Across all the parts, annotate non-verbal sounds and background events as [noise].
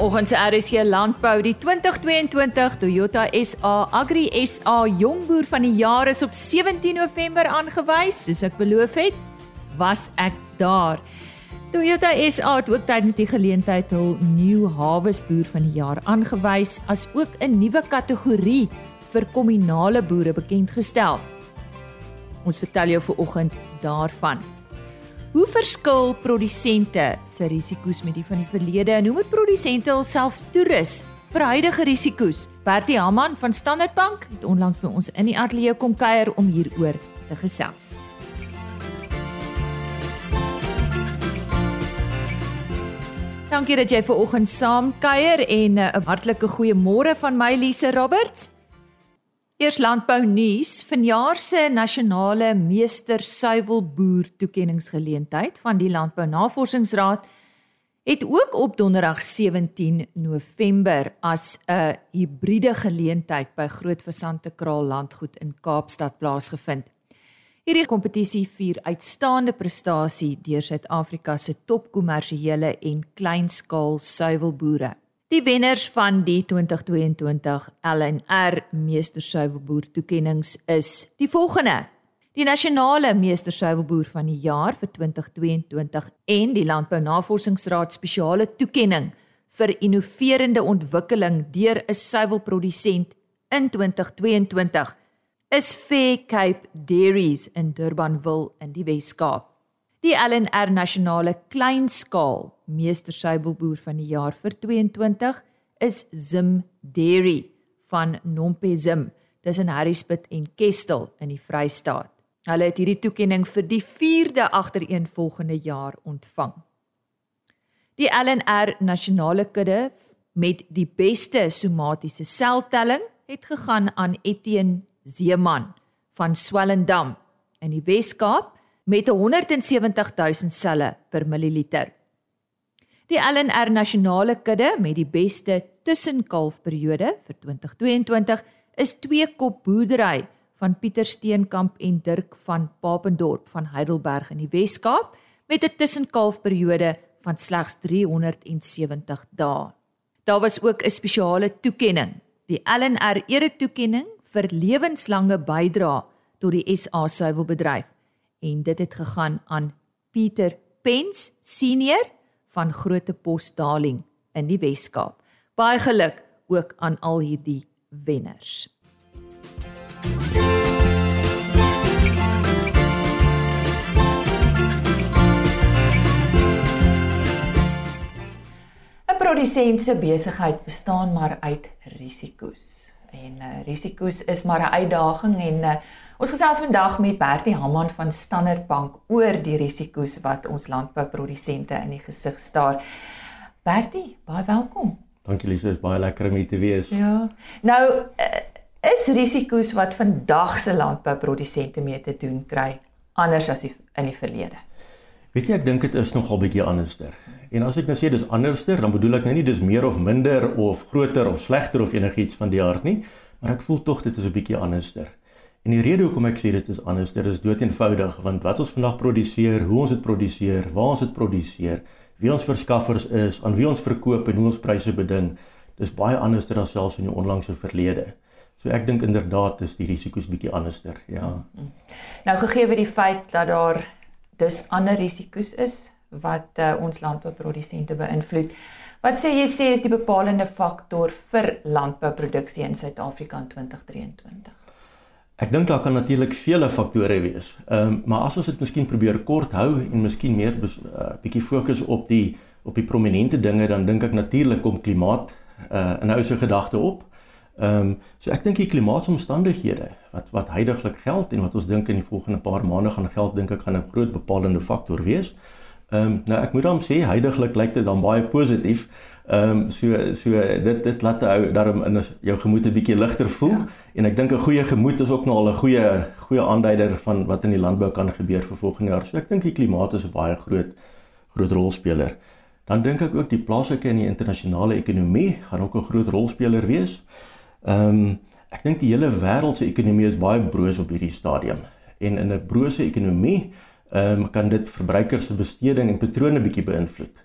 Vanoggend se RSC Landbou, die 2022 Toyota SA Agri SA Jongboer van die jaar is op 17 November aangewys. Soos ek beloof het, was ek daar. Toyota SA het ook tydens die geleentheid hul New Harvest Boer van die jaar aangewys, as ook 'n nuwe kategorie vir kominale boere bekend gestel. Ons vertel jou vanoggend daarvan. Hoe verskil produsente se risiko's met die van die verlede en hoe moet produsente hulself toerus vir huidige risiko's? Bertie Haman van Standard Bank het onlangs by ons in die ateljee kom kuier om hieroor te gesels. Dankie dat jy ver oggend saam kuier en 'n hartlike goeiemôre van my Lise Roberts. Eers landbou nuus. Vanjaar se nasionale meester suiwelboer toekenningsgeleentheid van die Landbou Navorsingsraad het ook op Donderdag 17 November as 'n hibriede geleentheid by Groot Vasante Kraal Landgoed in Kaapstad plaasgevind. Hierdie kompetisie vier uitstaande prestasie deur Suid-Afrika se topkommersiële en kleinskaal suiwelboere. Die wenners van die 2022 LNR Meestersuiwelboer toekenninge is die volgende: Die nasionale Meestersuiwelboer van die jaar vir 2022 en die Landbou Navorsingsraad spesiale toekenning vir innoverende ontwikkeling deur 'n suiwelprodusent in 2022 is Fair Cape Dairies in Durbanville in die Wes-Kaap. Die LNR nasionale kleinskaal meestersuibelboer van die jaar vir 22 is Zim Dairy van Nompezim. Dis in Harrisburg en Kestel in die Vrystaat. Hulle het hierdie toekenning vir die 4de agtereenvolgende jaar ontvang. Die LNR nasionale kudde met die beste somatiese seltelling het gegaan aan Etienne Zeeman van Swellendam in die Wes-Kaap met 170 000 selle per milliliter. Die LNR nasionale kudde met die beste tussenkalfperiode vir 2022 is twee kop boerdery van Pieter Steenkamp en Dirk van Papendorp van Heidelberg in die Wes-Kaap met 'n tussenkalfperiode van slegs 370 dae. Daar was ook 'n spesiale toekenning, die LNR eretoekenning vir lewenslange bydrae tot die SA suiwelbedryf en dit het gegaan aan Pieter Pens senior van Groote Pos Darling in die Wes-Kaap. Baie geluk ook aan al hierdie wenners. Produsent se besigheid bestaan maar uit risiko's. En uh, risiko's is maar 'n uitdaging en uh, Ons gesels vandag met Bertie Hamman van Standard Bank oor die risiko's wat ons landbouprodusente in die gesig staar. Bertie, baie welkom. Dankie Lise, is baie lekker om hier te wees. Ja. Nou eh, is risiko's wat vandag se landbouprodusente mee te doen kry anders as in die verlede. Weet jy, ek dink dit is nogal bietjie anderster. En as ek nou sê dis anderster, dan bedoel ek nou nie dis meer of minder of groter of slegter of enigiets van die aard nie, maar ek voel tog dit is 'n bietjie anderster. En die rede hoekom ek sê dit is anders, dit is dood eenvoudig want wat ons vandag produseer, hoe ons dit produseer, waar ons dit produseer, wie ons verskaffers is, aan wie ons verkoop en hoe ons pryse beding, dis baie anders as selfs in die onlangse verlede. So ek dink inderdaad is die risiko's bietjie anderster, ja. Nou gegee word die feit dat daar dus ander risiko's is wat uh, ons landbouprodusente beïnvloed. Wat sê jy sê is die bepalende faktor vir landbouproduksie in Suid-Afrika in 2023? Ek dink daar kan natuurlik vele faktore wees. Ehm um, maar as ons dit miskien probeer kort hou en miskien meer 'n uh, bietjie fokus op die op die prominente dinge dan dink ek natuurlik kom klimaat uh, in ou se gedagte op. Ehm um, so ek dink die klimaatsomstandighede wat wat heidaglik geld en wat ons dink in die volgende paar maande gaan geld dink ek gaan 'n groot bepalende faktor wees. Ehm um, nou ek moet dan sê heidaglik lyk dit dan baie positief. Ehm um, so so dit dit laat jou daarom in jou gemoed 'n bietjie ligter voel ja. en ek dink 'n goeie gemoed is ook nog al 'n goeie goeie aanduider van wat in die landbou kan gebeur vir volgende jaar. So ek dink die klimaat is 'n baie groot groot rolspeler. Dan dink ek ook die plaaslike en die internasionale ekonomie gaan ook 'n groot rolspeler wees. Ehm um, ek dink die hele wêreld se ekonomie is baie broos op hierdie stadium en in 'n brose ekonomie ehm um, kan dit verbruikers se besteding en patrone bietjie beïnvloed.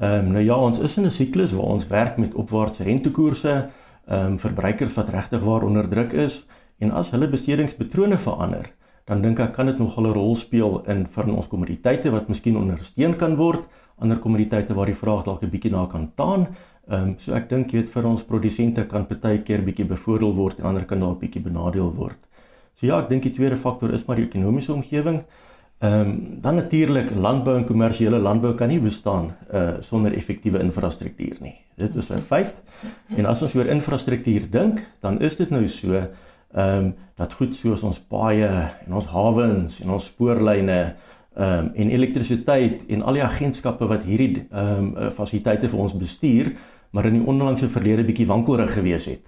Ehm um, nou ja, ons is in 'n siklus waar ons werk met opwaartse rentekoerse, ehm um, verbruikers wat regtig waar onder druk is en as hulle bestedingspatrone verander, dan dink ek kan dit nogal 'n rol speel in vir ons kommoditeite wat miskien ondersteun kan word, ander kommoditeite waar die vraag dalk 'n bietjie na kan taan. Ehm um, so ek dink jy weet vir ons produsente kan partykeer bietjie bevoordeel word en ander kan dalk bietjie benadeel word. So ja, ek dink die tweede faktor is maar die ekonomiese omgewing. Ehm um, dan natuurlik landbou en kommersiële landbou kan nie bestaan uh sonder effektiewe infrastruktuur nie. Dit is 'n feit. En as ons oor infrastruktuur dink, dan is dit nou so ehm um, dat goed soos ons paaie en ons hawens en ons spoorlyne ehm um, en elektrisiteit en al die agentskappe wat hierdie ehm um, fasiliteite vir ons bestuur, maar in die onlangse verlede bietjie wankelrig gewees het.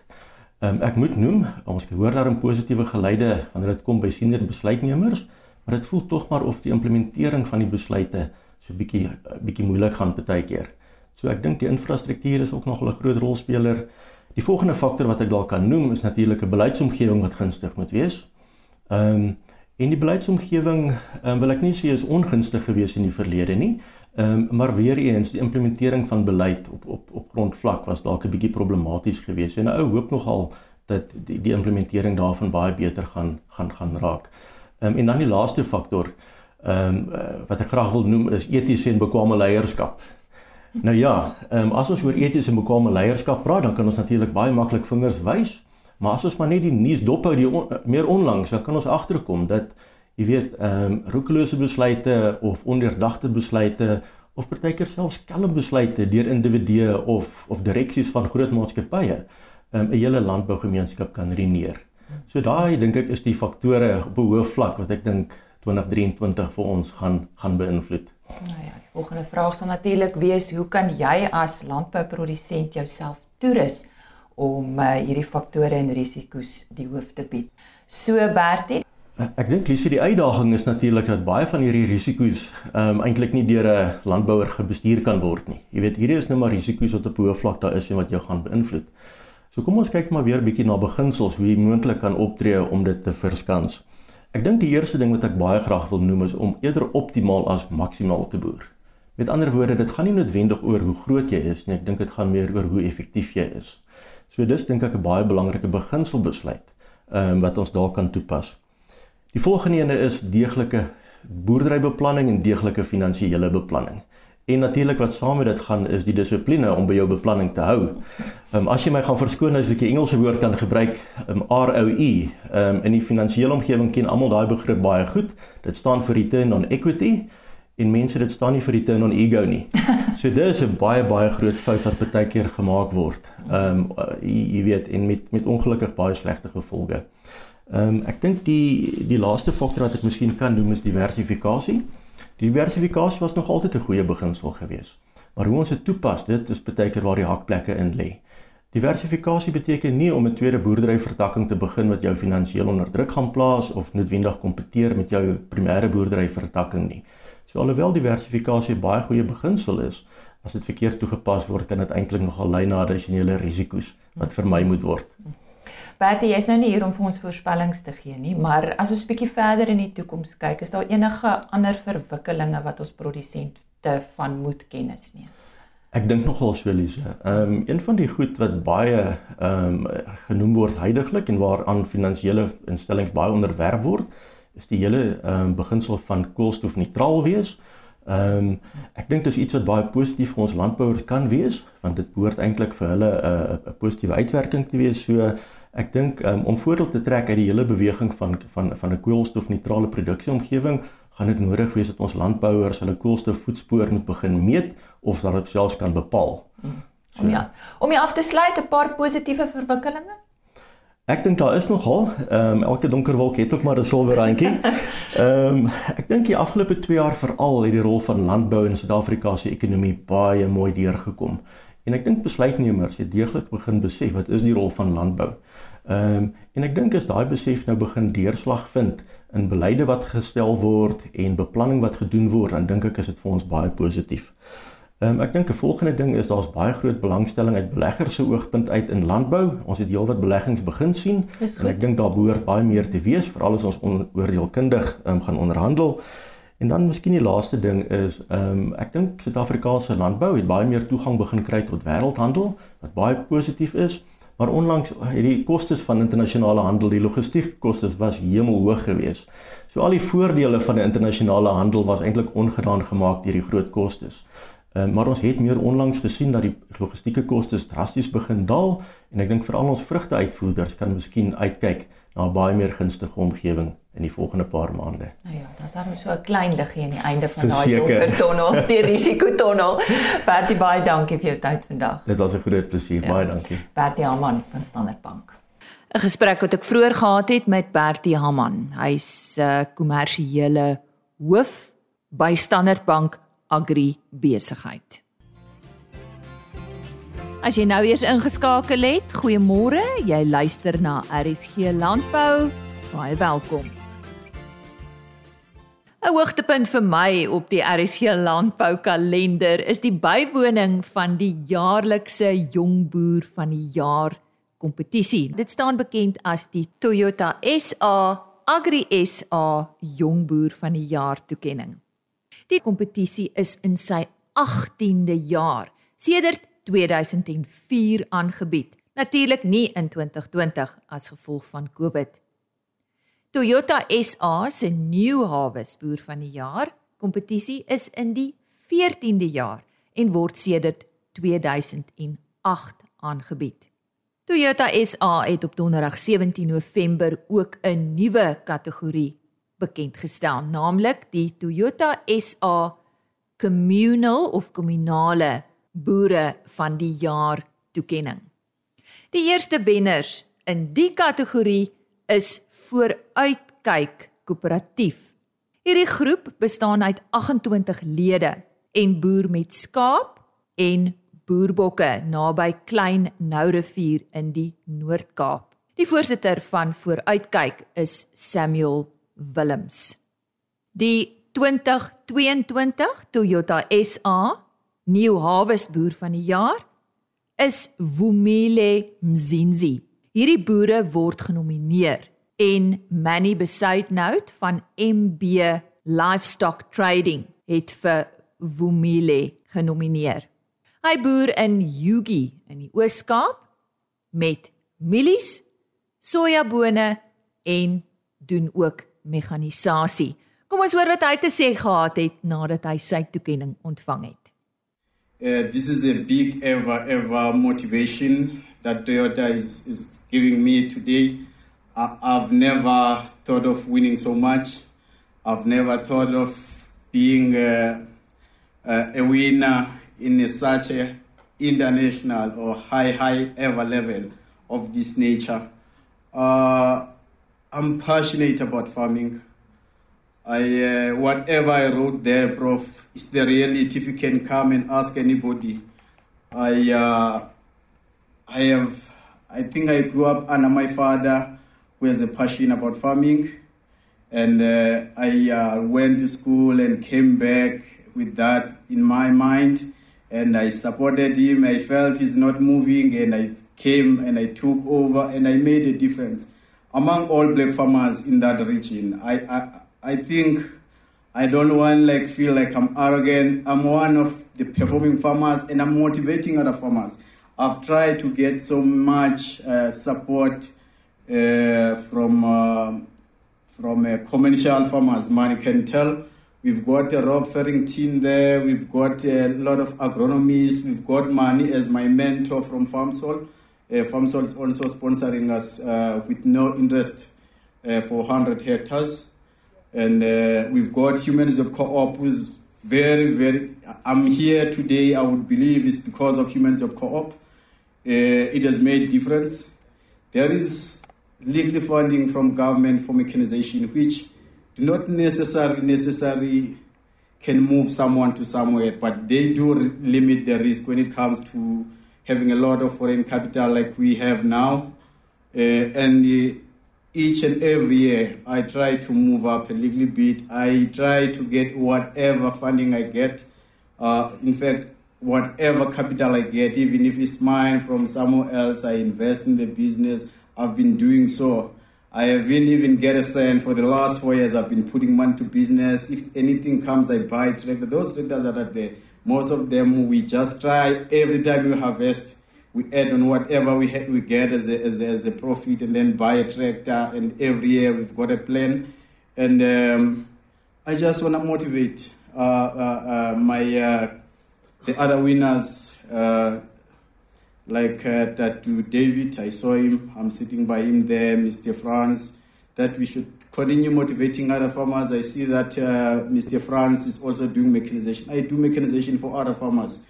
Ehm um, ek moet noem, ons hoor daar 'n positiewe geluide wanneer dit kom by senior besluitnemers maar dit voel tog maar of die implementering van die besluite so bietjie bietjie moeilik gaan partykeer. So ek dink die infrastruktuur is ook nog 'n groot rolspeler. Die volgende faktor wat ek dalk kan noem is natuurlik 'n beleidsomgewing wat gunstig moet wees. Ehm um, en die beleidsomgewing um, wil ek nie sê is ongunstig gewees in die verlede nie. Ehm um, maar weer eens die implementering van beleid op op op grondvlak was dalk 'n bietjie problematies geweest en 'n ou hoop nogal dat die die implementering daarvan baie beter gaan gaan gaan raak. Um, en dan die laaste faktor ehm um, wat ek graag wil noem is etiese en bekwame leierskap. Nou ja, um, as ons oor etiese en bekwame leierskap praat, dan kan ons natuurlik baie maklik vingers wys, maar as ons maar net die nuus dop hou die on, meer onlangs, dan kan ons agterkom dat jy weet ehm um, roekelose besluite of ondeurdagte besluite of partykeer selfs skelm besluite deur individue of of direksies van groot maatskappye ehm um, 'n hele landbougemeenskap kan ruïneer. So daai dink ek is die faktore op 'n hoë vlak wat ek dink 2023 vir ons gaan gaan beïnvloed. Nou ja, die volgende vraag sal natuurlik wees, hoe kan jy as landbouprodusent jouself toerus om uh, hierdie faktore en risiko's die hoof te bied? So Bertie Ek dink Lisie die uitdaging is natuurlik dat baie van hierdie risiko's ehm um, eintlik nie deur 'n landbouer gebestuur kan word nie. Jy weet, hierdie is nou maar risiko's wat op hoë vlak daar is en wat jou gaan beïnvloed. So kom ons kyk maar weer bietjie na beginsels hoe jy moontlik kan optree om dit te verskans. Ek dink die eerste ding wat ek baie graag wil noem is om eerder optimaal as maksimaal te boer. Met ander woorde, dit gaan nie noodwendig oor hoe groot jy is nie, ek dink dit gaan meer oor hoe effektief jy is. So dis dink ek 'n baie belangrike beginselbesluit ehm um, wat ons daar kan toepas. Die volgende ene is deeglike boerderybeplanning en deeglike finansiële beplanning. En natuurlik wat saam met dit gaan is die dissipline om by jou beplanning te hou. Ehm um, as jy my gaan verskoon as ek 'n Engelse woord kan gebruik, ehm um, ROE, ehm um, in die finansiële omgewing ken almal daai begrip baie goed. Dit staan vir return on equity en mense dit staan nie vir return on ego nie. [laughs] So dit is 'n baie baie groot fout wat baie keer gemaak word. Ehm um, jy, jy weet en met met ongelukkig baie slegte gevolge. Ehm um, ek dink die die laaste faktor wat ek miskien kan noem is diversifikasie. Diversifikasie was nog altyd 'n goeie beginsel geweest. Maar hoe ons dit toepas, dit is baie keer waar die hakplekke in lê. Diversifikasie beteken nie om 'n tweede boerderyvertakking te begin wat jou finansiëel onder druk gaan plaas of noodwendig kompeteer met jou primêre boerderyvertakking nie. So alhoewel diversifikasie baie goeie beginsel is, as dit verkeerd toegepas word, kan dit eintlik nogal lei na addisionele risiko's wat vermy moet word. Bertie, jy's nou nie hier om vir ons voorspellings te gee nie, maar as ons bietjie verder in die toekoms kyk, is daar enige ander verwikkelinge wat ons produsente van moet kennis neem? Ek dink nogal so Elise. Ehm um, een van die goed wat baie ehm um, genoem word heidaglik en waaraan finansiële instellings baie onderwerf word, is die hele ehm um, beginsel van koolstofneutraal wees. Ehm um, ek dink dit is iets wat baie positief vir ons landbouers kan wees, want dit behoort eintlik vir hulle 'n uh, 'n positiewe uitwerking te wees. So Ek dink um, om voordeel te trek uit die hele beweging van van van 'n koolstofneutrale produksieomgewing, gaan dit nodig wees dat ons landbouers hulle koolstofvoetspoor moet begin meet of dat dit selfs kan bepaal. So. Om ja, om jy af te sluit 'n paar positiewe verwikkelinge. Ek dink daar is nogal, ehm um, elke donker wolk het ook maar 'n silwer randjie. [laughs] Ehm um, ek dink die afgelope 2 jaar veral het die rol van landbou in Suid-Afrika se ekonomie baie mooi deurgekom. En ek dink besluitnemers het deeglik begin besef wat is die rol van landbou. Ehm um, en ek dink as daai besef nou begin deurslag vind in beleide wat gestel word en beplanning wat gedoen word, dan dink ek is dit vir ons baie positief. Ehm um, ek dink 'n volgende ding is daar's baie groot belangstelling uit beleggers se oogpunt uit in landbou. Ons het heelwat beleggings begin sien en ek dink daar behoort baie meer te wees, veral as ons oordeelkundig um, gaan onderhandel. En dan miskien die laaste ding is ehm um, ek dink Suid-Afrikaanse landbou het baie meer toegang begin kry tot wêreldhandel wat baie positief is. Maar onlangs het die kostes van internasionale handel, die logistiek kostes was hemelhoog geweest. So al die voordele van 'n internasionale handel was eintlik ongedaan gemaak deur die groot kostes. Uh, maar ons het meer onlangs gesien dat die logistieke kostes drasties begin daal en ek dink veral ons vrugteuitvoerders kan miskien uitkyk na 'n baie meer gunstige omgewing in die volgende paar maande. Nou ja, daar's dan so 'n klein liggie aan die einde van daai donker tonnel, [laughs] die risikotonnel. Bertie baie dankie vir jou tyd vandag. Dit was 'n groot plesier, ja. baie dankie. Bertie Haman van Standard Bank. 'n Gesprek wat ek vroeër gehad het met Bertie Haman. Hy's 'n uh, kommersiële hoof by Standard Bank Agri besigheid. As jy nou eers ingeskakel het, goeiemôre. Jy luister na RSG Landbou. Baie welkom. 'n Hoogtepunt vir my op die RSG Landbou kalender is die bywoning van die jaarlikse Jong Boer van die Jaar kompetisie. Dit staan bekend as die Toyota SA Agri SA Jong Boer van die Jaar toekenning. Die kompetisie is in sy 18de jaar sedert 2004 aangebied. Natuurlik nie in 2020 as gevolg van COVID. Toyota SA se New Harvest Boer van die Jaar kompetisie is in die 14de jaar en word sedert 2008 aangebied. Toyota SA het op Donderdag 17 November ook 'n nuwe kategorie bekend gestel, naamlik die Toyota SA Communal of Kommunale Boere van die Jaar toekenning. Die eerste wenners in die kategorie is Vooruitkyk Koöperatief. Hierdie groep bestaan uit 28 lede en boer met skaap en boerbokke naby Klein Nourivier in die Noord-Kaap. Die voorsitter van Vooruitkyk is Samuel Willems. Die 2022 Toyota SA New Harvest Boer van die Jaar is Vumile Mzinzi. Hierdie boere word genomineer en Manny Besuitnout van MB Livestock Trading het vir Vumile genomineer. Hy boer in Yugi in die Oos-Kaap met mielies, sojabone en doen ook mekanisasie. Kom ons hoor wat hy te sê gehad het nadat hy sy toekenning ontvang het. Uh, this is a big ever ever motivation that Toyota is is giving me today. I, I've never thought of winning so much. I've never thought of being a, a, winner in a, such a international or high high ever level of this nature. Uh, I'm passionate about farming. I uh, whatever I wrote there, Prof, is the reality. If you can come and ask anybody, I uh, I have I think I grew up under my father, who has a passion about farming, and uh, I uh, went to school and came back with that in my mind, and I supported him. I felt he's not moving, and I came and I took over, and I made a difference among all black farmers in that region. I, I, I think I don't want like feel like I'm arrogant. I'm one of the performing farmers and I'm motivating other farmers. I've tried to get so much uh, support uh, from uh, from uh, commercial farmers. Man, you can tell we've got a Rob Farrington there. We've got a lot of agronomists. We've got Mani as my mentor from FarmSol. Uh, FarmSol is also sponsoring us uh, with no interest uh, for 100 hectares. And uh, we've got Humans of Co-op who's very, very, I'm here today, I would believe it's because of Humans of Co-op. Uh, it has made difference. There is legal funding from government for mechanization, which do not necessarily necessarily can move someone to somewhere, but they do limit the risk when it comes to having a lot of foreign capital like we have now. Uh, and uh, each and every year, I try to move up a little bit. I try to get whatever funding I get. Uh, in fact, whatever capital I get, even if it's mine from somewhere else, I invest in the business. I've been doing so. I haven't even get a cent for the last four years. I've been putting money to business. If anything comes, I buy tractor. Those tractors that are there, most of them we just try every time we harvest. We add on whatever we ha- we get as a, as a, as a profit, and then buy a tractor. And every year we've got a plan. And um, I just want to motivate uh, uh, uh, my uh, the other winners. Uh, like uh, that to David, I saw him, I'm sitting by him there, Mr. Franz, that we should continue motivating other farmers. I see that uh, Mr. Franz is also doing mechanization. I do mechanization for other farmers.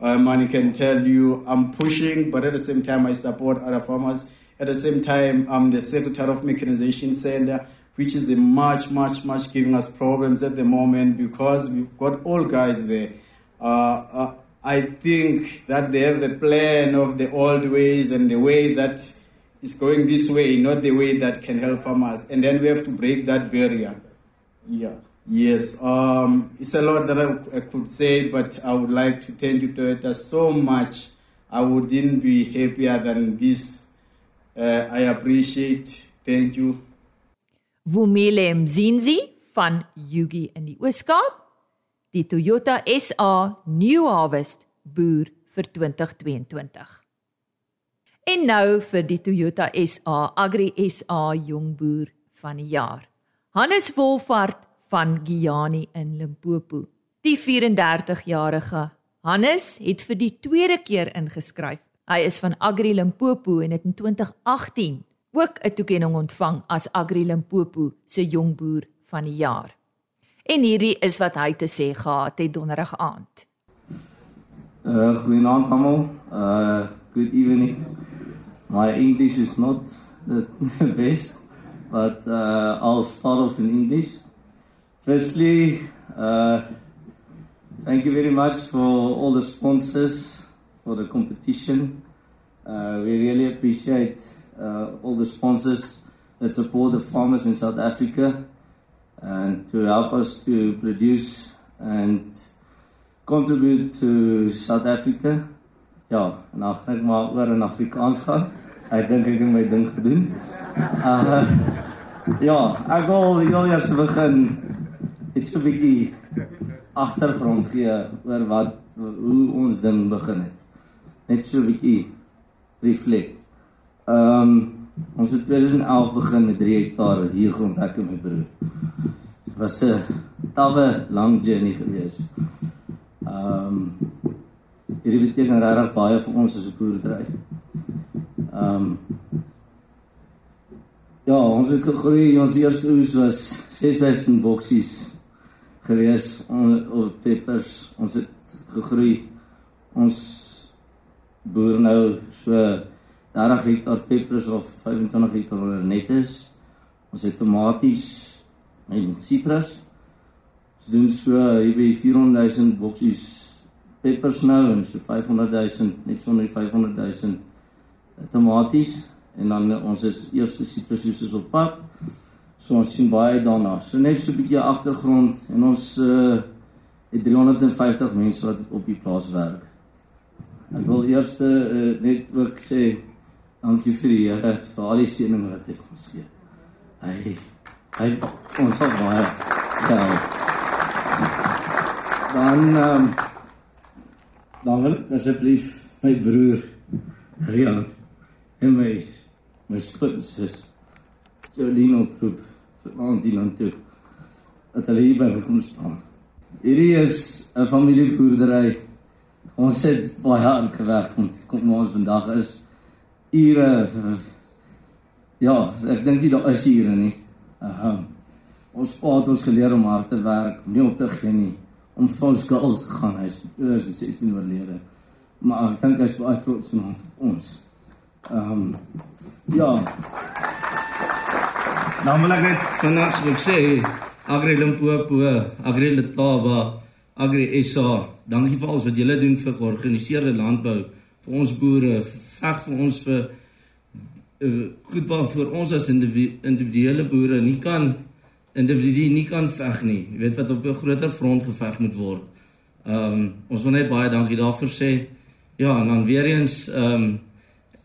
Um, and I can tell you I'm pushing, but at the same time, I support other farmers. At the same time, I'm the secretary of mechanization center, which is a much, much, much giving us problems at the moment because we've got all guys there. Uh, uh, I think that they have the plan of the old ways and the way that is going this way, not the way that can help farmers. And then we have to break that barrier. Yeah. Yes. Um, it's a lot that I, I could say, but I would like to thank you, Toyota, so much. I wouldn't be happier than this. Uh, I appreciate. Thank you. Vumile Mzinzi van Yugi in die Oos-Kaap die Toyota SA New Harvest boer vir 2022. En nou vir die Toyota SA Agri SA jong boer van die jaar. Hannes Wolfhard van Giani in Limpopo. Die 34-jarige Hannes het vir die tweede keer ingeskryf. Hy is van Agri Limpopo en het in 2018 ook 'n toekenning ontvang as Agri Limpopo se jong boer van die jaar. En hierdie is wat hy te sê gehad het donderdag aand. Uh goeienaand almal. Uh good evening. My English is not the [laughs] best, but uh I'll start off in English. Firstly, uh thank you very much for all the sponsors for the competition. Uh we really appreciate uh all the sponsors that support the farmers in South Africa and to help us to produce and contribute to South Africa. Ja, en dan gaan ek maar oor in Afrikaans gaan. Ek dink ek het my ding gedoen. [laughs] Uh ja, ek wil heel eers begin iets 'n bietjie agtergrond gee oor wat hoe ons ding begin het. Net so 'n bietjie reflect. Ehm um, Ons het 2011 begin met 3 hektaar hier grond ek en my broer. Was 'n tawe lang journey geweest. Ehm um, hierdie beteken regtig baie vir ons as 'n boerdery. Ehm um, Ja, ons het gegroei. Ons eerste oes was 6000 boksies gewees op peppers. Ons het gegroei. Ons boer nou so 30 hektaar peppers of 25 hektaar nettes. Ons het tomaties en sitrus. Ons doen so hier by 400 000 boksies peppers nou en so 500 000 net so onder 500 000 tomaties en dan ons is eerste sitrus is op pad. So ons sien baie daarna. So net so 'n bietjie agtergrond en ons uh het 350 mense wat op die plaas werk. Ek wil eers uh, net ook sê Dankie vir die Here vir al die seëninge wat hy vir ons gee. Hy hy ons sal baie ja. Dan um, dan wil asseblief my broer Rian en my my skoonsis Jolino proep vir aan die land toe. Dat hulle hier by kom staan. Hierdie is 'n familieboerdery. Ons het baie hard gewerk om kom ons vandag is ure ja, ek dink nie daar is ure nie. Ehm ons pa het ons geleer om hard te werk, nie op te gee nie, om vir ons girls te gaan. Hy's oor 16 oorlede. Maar ek dink hy's baie trots op ons. Ehm um, ja. Nou wil ek net vinnig ek sê Agri Limpopo, Agri Letaba, Agri SA, dankie vir alles wat julle doen vir georganiseerde landbou vir ons boere, veg vir ons vir uh, goed waar vir ons as individuele boere nie kan individue nie kan veg nie. Jy weet wat op 'n groter front geveg moet word. Ehm um, ons wil net baie dankie daarvoor sê. Ja, en dan weer eens ehm um,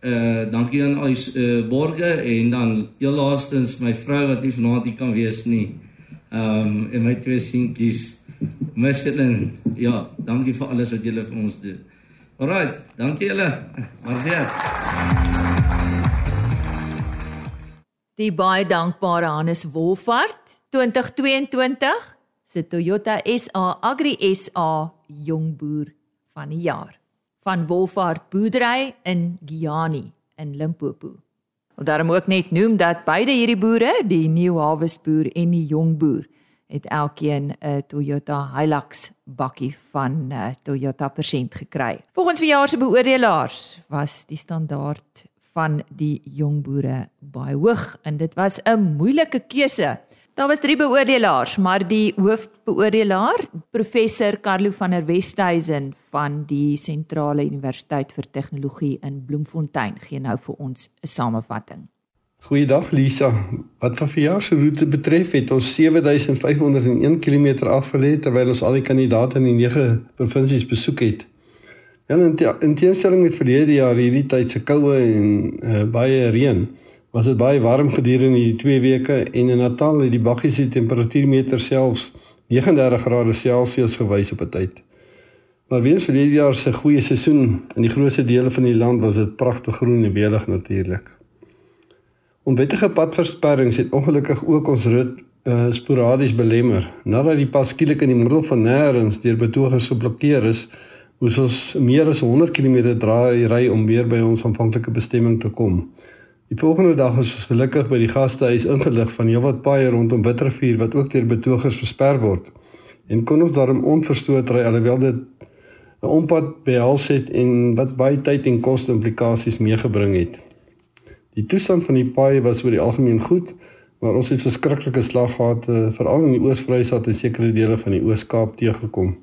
Uh dankie aan al die uh, borge en dan heel laastens my vrou wat nie vanaand hier kan wees nie. Ehm um, en my twee seentjies. Miskien ja, dankie vir alles wat julle vir ons doen. Alrite, dankie julle. Maar weer. Die baie dankbare Hannes Wolfart 2022 se Toyota SA Agri SA jongboer van die jaar van Wolfhard Boerdery in Giani in Limpopo. Wil daarom ook net noem dat beide hierdie boere, die New Harvest boer en die jong boer, het elkeen 'n Toyota Hilux bakkie van uh, Toyota persent gekry. Volgens verjaar se beoordelaars was die standaard van die jong boere baie hoog en dit was 'n moeilike keuse Daar was drie beoordelaars, maar die hoofbeoordelaar, professor Carlo van der Westhuizen van die Sentrale Universiteit vir Tegnologie in Bloemfontein, gee nou vir ons 'n samevatting. Goeiedag Lisa. Wat van verjaar se roete betref, het ons 7501 km afgelê terwyl ons al die kandidate in die 9 provinsies besoek het. Ja, in teenstelling met verlede jaar hierdie tyd se koue en uh, baie reën, was dit baie warm gedurende die 2 weke en in Natal het die bakkie se temperatuurmeter selfs 39 grade Celsius gewys op 'n tyd. Maar weens verlede jaar se goeie seisoen in die grootste dele van die land was dit pragtig groen en welig natuurlik. Onwettige padversperrings het ongelukkig ook ons rit uh, sporadies belemmer. Nadat die pad skielik in die middel van nêrens deur betogers geblokkeer is, ons meer as 100 km draai ry om weer by ons aanvanklike bestemming te kom. Die volgende dag is ons gelukkig by die gastehuis ingelig van heelwat paaie rondom Witrifuur wat ook deur betogers versper word. En kon ons daarom onverstoot ry alhoewel dit 'n ompad behels het en wat baie tyd en koste implikasies meegebring het. Die toestand van die paaie was oor die algemeen goed, maar ons het verskriklike slag gehad veral in die Oos-Vrystaat en sekere dele van die Oos-Kaap teëgekom.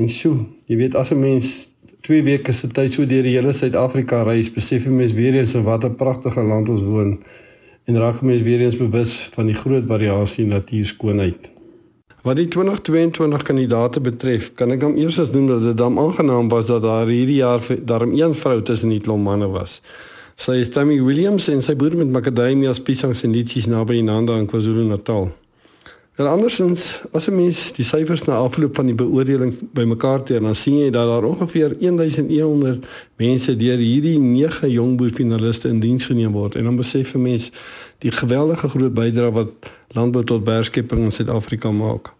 En sjoe, jy weet as 'n mens 2 weke se tyd so deur die hele Suid-Afrika reis, besef jy mens weer eens in watter pragtige land ons woon en raak mens weer eens bewus van die groot variasie in natuurskoonheid. Wat die 2022 kandidate betref, kan ek dan eers as noem dat dit dan aangenaam was dat daar hierdie jaar daarom een vrou tussen die klomp manne was. Sy is Tammy Williams en sy boer met macadamias, piesangs en liedjies naby Nanda in KwaZulu-Natal. En andersins, as 'n mens die syfers na afloop van die beoordeling bymekaar teen, dan sien jy dat daar ongeveer 1100 mense deur hierdie 9 jong boerfinaliste in diens geneem word. En dan besef 'n mens die geweldige groot bydrae wat landbou tot werkskepping in Suid-Afrika maak.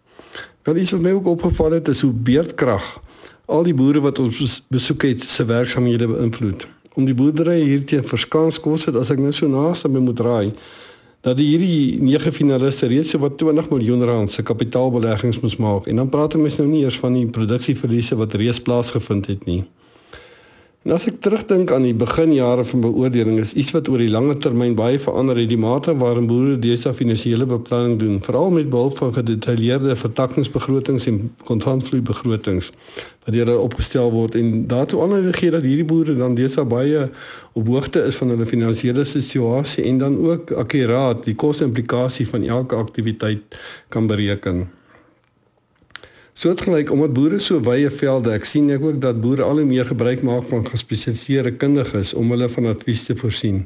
Nou iets wat my ook opgeval het, is hoe beerdkrag al die boere wat ons besoek het se werksamehede beïnvloed. Om die boerdery hierteen verskans kos het as ek nou so naaste by moet raai dat die hierdie nege finaliste reeds so wat 20 miljoen rand se kapitaalbeleggings moes maak en dan praat ons nou nie eers van die produksieverliese wat reeds plaasgevind het nie. En as ek terugdink aan die beginjare van beoordeling is iets wat oor die lange termyn baie verander het die mate waarin boere dese finansiële beplanning doen, veral met behulp van gedetailleerde vertakkingsbegrotings en kontantvloeibegrotings wat deur hulle opgestel word en daartoe aanleiding dat hierdie boere dan dese baie op hoogte is van hulle finansiële situasie en dan ook akkuraat die koste-implikasie van elke aktiwiteit kan bereken. Soortgelyk omdat boere so wye velde, ek sien ek ook dat boere al hoe meer gebruik maak van gespesialiseerde kundiges om hulle van advies te voorsien.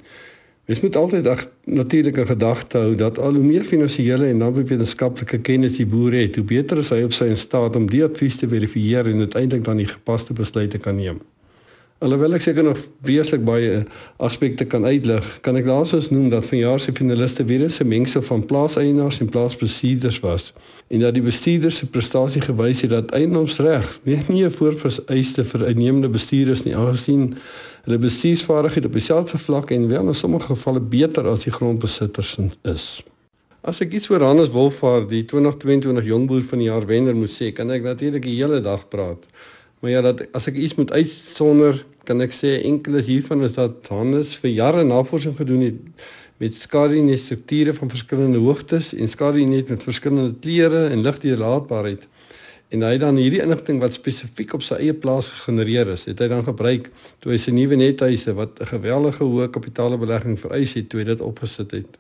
Mens moet altyd natuurlik 'n gedagte hou dat al hoe meer finansiële en dan wetenskaplike kennis die boer het, hoe beter is hy op sy in staat om die advies te verifieer en uiteindelik dan die gepaste besluite kan neem. Alhoewel ek seker nog weeslik baie aspekte kan uitlig, kan ek laasens noem dat vanjaar se finaliste weer 'n mengsel van plaaseienaars en plaasbestuurders was en dat die bestuurders se prestasie gewys het dat eiendomsreg nie 'n voorvereiste vir uitnemende bestuurders nie, aangesien hulle bestuursvaardigheid op dieselfde vlak en wel in sommige gevalle beter as die grondbesitters is. As ek iets oor Hannes Wolfhard, die 2022 jongboer van die jaar wenner moet sê, kan ek natuurlik die hele dag praat. Maar ja, dat as ek iets moet uitsonder, kan ek sê enkeles hiervan is dat Hannes vir jare navorsing gedoen het met skadu strukture van verskillende hoogtes en skadu net met verskillende kleure en ligdeurlaatbaarheid. En hy dan hierdie inligting wat spesifiek op sy eie plaas gegenereer is, het hy dan gebruik toe hy sy nuwe nethuise wat 'n geweldige hoë kapitaalbelegging vereis het, toe hy dit opgesit het.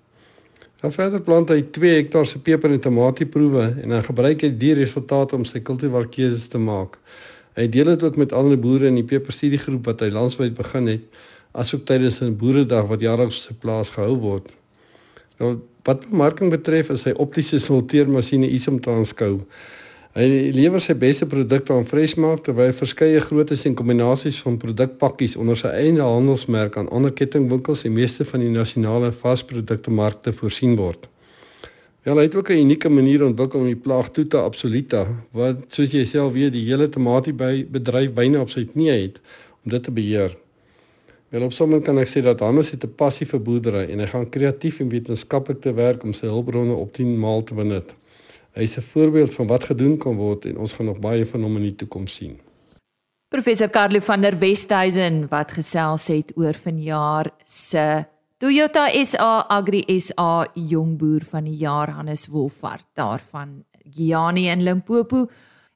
Dan verder plant hy 2 hektaar se peper en tamatieproewe en dan gebruik hy die resultate om sy kultivarkeuses te maak. Hy deel dit ook met ander boere in die peperstudiegroep wat hy landwyd begin het asook tydens 'n boeredag wat jaarliks op plaas gehou word. Nou wat bemarking betref, is hy optiese sorteermasjiene iets om te aanskou. Hy lewer sy beste produkte aan Freshmark terwyl verskeie grootes en kombinasies van produkpakkies onder sy eie handelsmerk aan ander kettingwinkels en meeste van die nasionale vasprodukte markte voorsien word. Ja, hy het ook 'n unieke manier ontwikkel om die plaag te absoluta wat soos jy self weet die hele tamatie by bedryf byna op sy knie het om dit te beheer. Wel op sommige kan ek sê dat Hannes het 'n passie vir boerdery en hy gaan kreatief en wetenskaplik te werk om sy hulpbronne optimaal te benut. Hy is 'n voorbeeld van wat gedoen kan word en ons gaan nog baie van hom in die toekoms sien. Professor Carlo van der Westhuizen wat gesels het oor vanjaar se Toyota SA Agri SA Jongboer van die jaar Hannes Wolfhard daarvan Giani in Limpopo.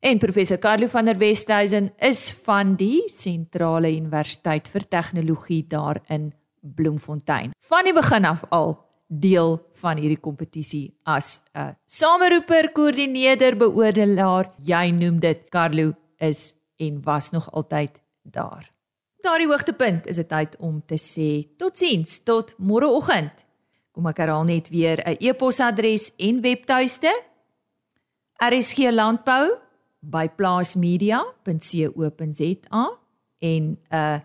En professor Carlo van der Westhuizen is van die Sentrale Universiteit vir Tegnologie daar in Bloemfontein. Van die begin af al deel van hierdie kompetisie as 'n sameroeper, koördineerder, beoordelaar. Jy noem dit Carlo is en was nog altyd daar. Daardie hoogtepunt is dit tyd om te sê totsiens tot môreoggend. Kom ek herhaal net weer 'n e-posadres en webtuiste. RSG Landbou by plaasmedia.co.za en 'n uh,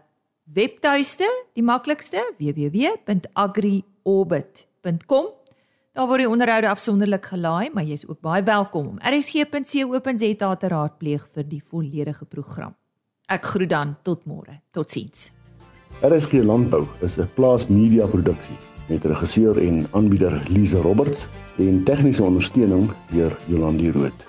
webtuiste, die maklikste www.agriorbit.com. Daar word die onderhoude afsonderlik gelaai, maar jy's ook baie welkom om rsg.co.za te raadpleeg vir die volledige program. Ek groet dan tot môre. Totsiens. RSG Landbou is 'n plaasmedia produksie met regisseur en aanbieder Lize Roberts en tegniese ondersteuning deur Jolandi Root.